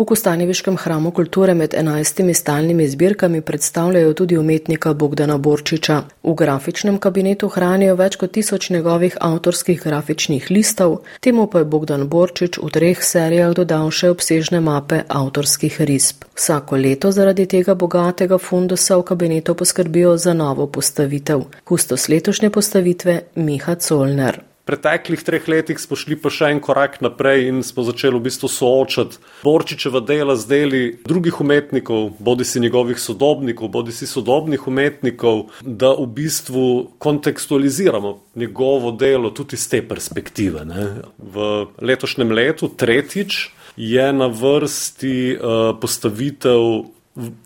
V Kostanjeviškem hramu kulture med enajstimi stalnimi zbirkami predstavljajo tudi umetnika Bogdana Borčiča. V grafičnem kabinetu hranijo več kot tisoč njegovih avtorskih grafičnih listov, temu pa je Bogdan Borčič v treh serijah dodal še obsežne mape avtorskih risb. Vsako leto zaradi tega bogatega fundusa v kabinetu poskrbijo za novo postavitev. Kustos letošnje postavitve Miha Colner preteklih treh letih smo šli pa še en korak naprej in smo začeli v bistvu soočati Borčičeva dela z deli drugih umetnikov, bodi si njegovih sodobnikov, bodi si sodobnih umetnikov, da v bistvu kontekstualiziramo njegovo delo tudi iz te perspektive. Ne. V letošnjem letu, tretjič, je na vrsti uh, postavitev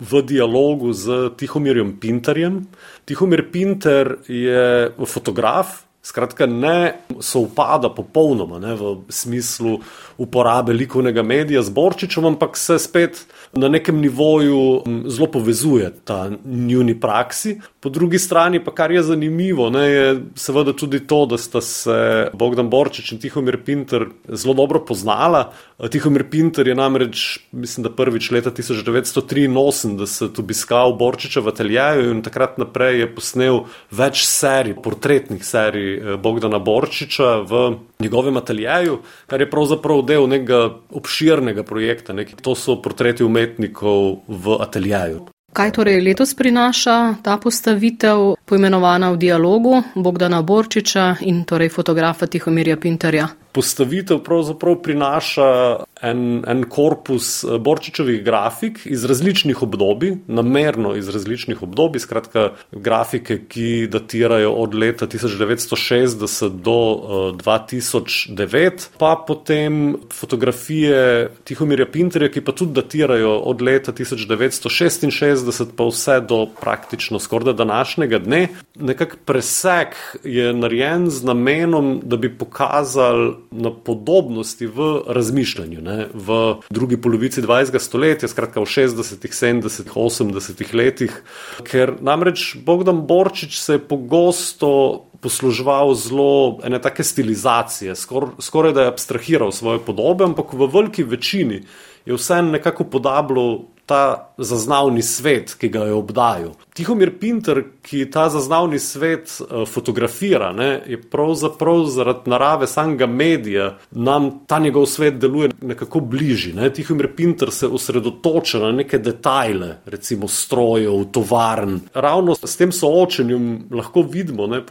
v dialogu z Tihomirjem Pinterjem. Tihomir Pinter je fotograf, Skratka, ne sovpada popolnoma ne, v smislu uporabe likovnega medija z Borčičem, ampak se spet na nekem nivoju zelo povezuje ta njuni praksi. Po drugi strani pa kar je zanimivo, ne, je seveda tudi to, da sta se Bogdan Borčič in Tihomir Pinter zelo dobro poznala. Tihomir Pinter je namreč, mislim, da prvič leta 1983 obiskal Borčiča v ateljeju in takrat naprej je posnel več serij, portretnih serij eh, Bogdana Borčiča v njegovem ateljeju, kar je pravzaprav del nekega obširnega projekta. Ne. To so portreti umetnikov v ateljeju. Kaj torej letos prinaša ta postavitev, poimenovana v dialogu Bogdana Borčiča in torej fotografa Tihomirja Pinterja? Postavitev pravzaprav prinaša en, en korpus eh, Borčičevih grafik iz različnih obdobij, namerno iz različnih obdobij, skratka grafike, ki datirajo od leta 1960 do uh, eh, 2009, pa potem fotografije Tihomirja Pinterja, ki pa tudi datirajo od leta 1966 pa vse do praktično skorda današnjega dne. Nekak presek je narejen z namenom, da bi pokazal na podobnosti v razmišljanju. Ne? V drugi polovici 20. stoletja, skratka v 60., 70., 80. letih, ker namreč Bogdan Borčič se je pogosto posluževal zelo ene take stilizacije, skor, skoraj da je abstrahiral svoje podobe, ampak v veliki večini je vse nekako podobno ta zaznavni svet, ki ga je obdajal. Tihomir Pinter, ki ta zaznavni svet uh, fotografira, ne, je pravzaprav zaradi narave samega medija nam ta njegov svet deluje nekako bližji. Ne. Tihomir Pinter se osredotoča na neke detajle, recimo strojev, tovarn. Ravno s tem soočenjem lahko vidimo, ne,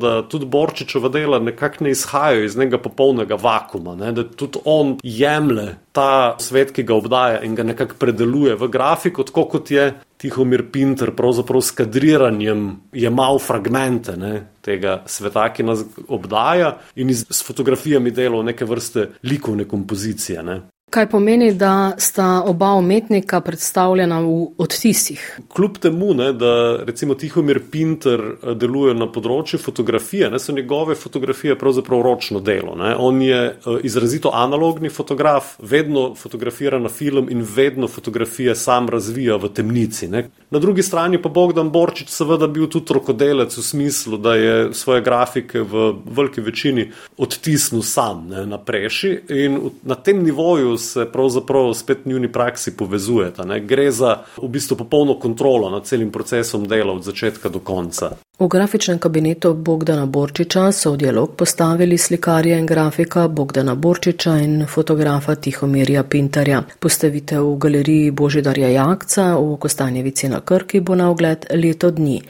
da tudi Borčičeva dela nekako ne izhajajo iz nekega popolnega vakuma, ne, da tudi on jemlje ta svet, ki ga obdaja in ga nekako predeluje v grafiko, tako kot je Tihomir Pinter, pravzaprav s kadriranjem jemal fragmente ne, tega sveta, ki nas obdaja, in s fotografijami delal neke vrste likovne kompozicije. Ne. Kaj pomeni, da sta oba umetnika predstavljena v odtisih? Kljub temu, ne, da recimo Tihomir Pinter eh, deluje na področju fotografije, ne, so njegove fotografije pravzaprav ročno delo. Ne. On je eh, izrazito analogni fotograf, vedno fotografira na film in vedno fotografije sam razvija v temnici. Ne. Na drugi strani pa Bogdan Borčič seveda bil tudi rokodelec v smislu, da je svoje grafike v veliki večini odtisnil sam ne, na preši in na tem nivoju se pravzaprav spet njuni praksi povezujeta. Ne? Gre za v bistvu popolno kontrolo nad celim procesom dela od začetka do konca. V grafičnem kabinetu Bogdana Borčiča so v dialog postavili slikarja in grafika Bogdana Borčiča in fotografa Tihomirja Pintarja. Postavitev v galeriji Božidarja Jakca v Kostanjevici na Krki bo na ogled leto dni.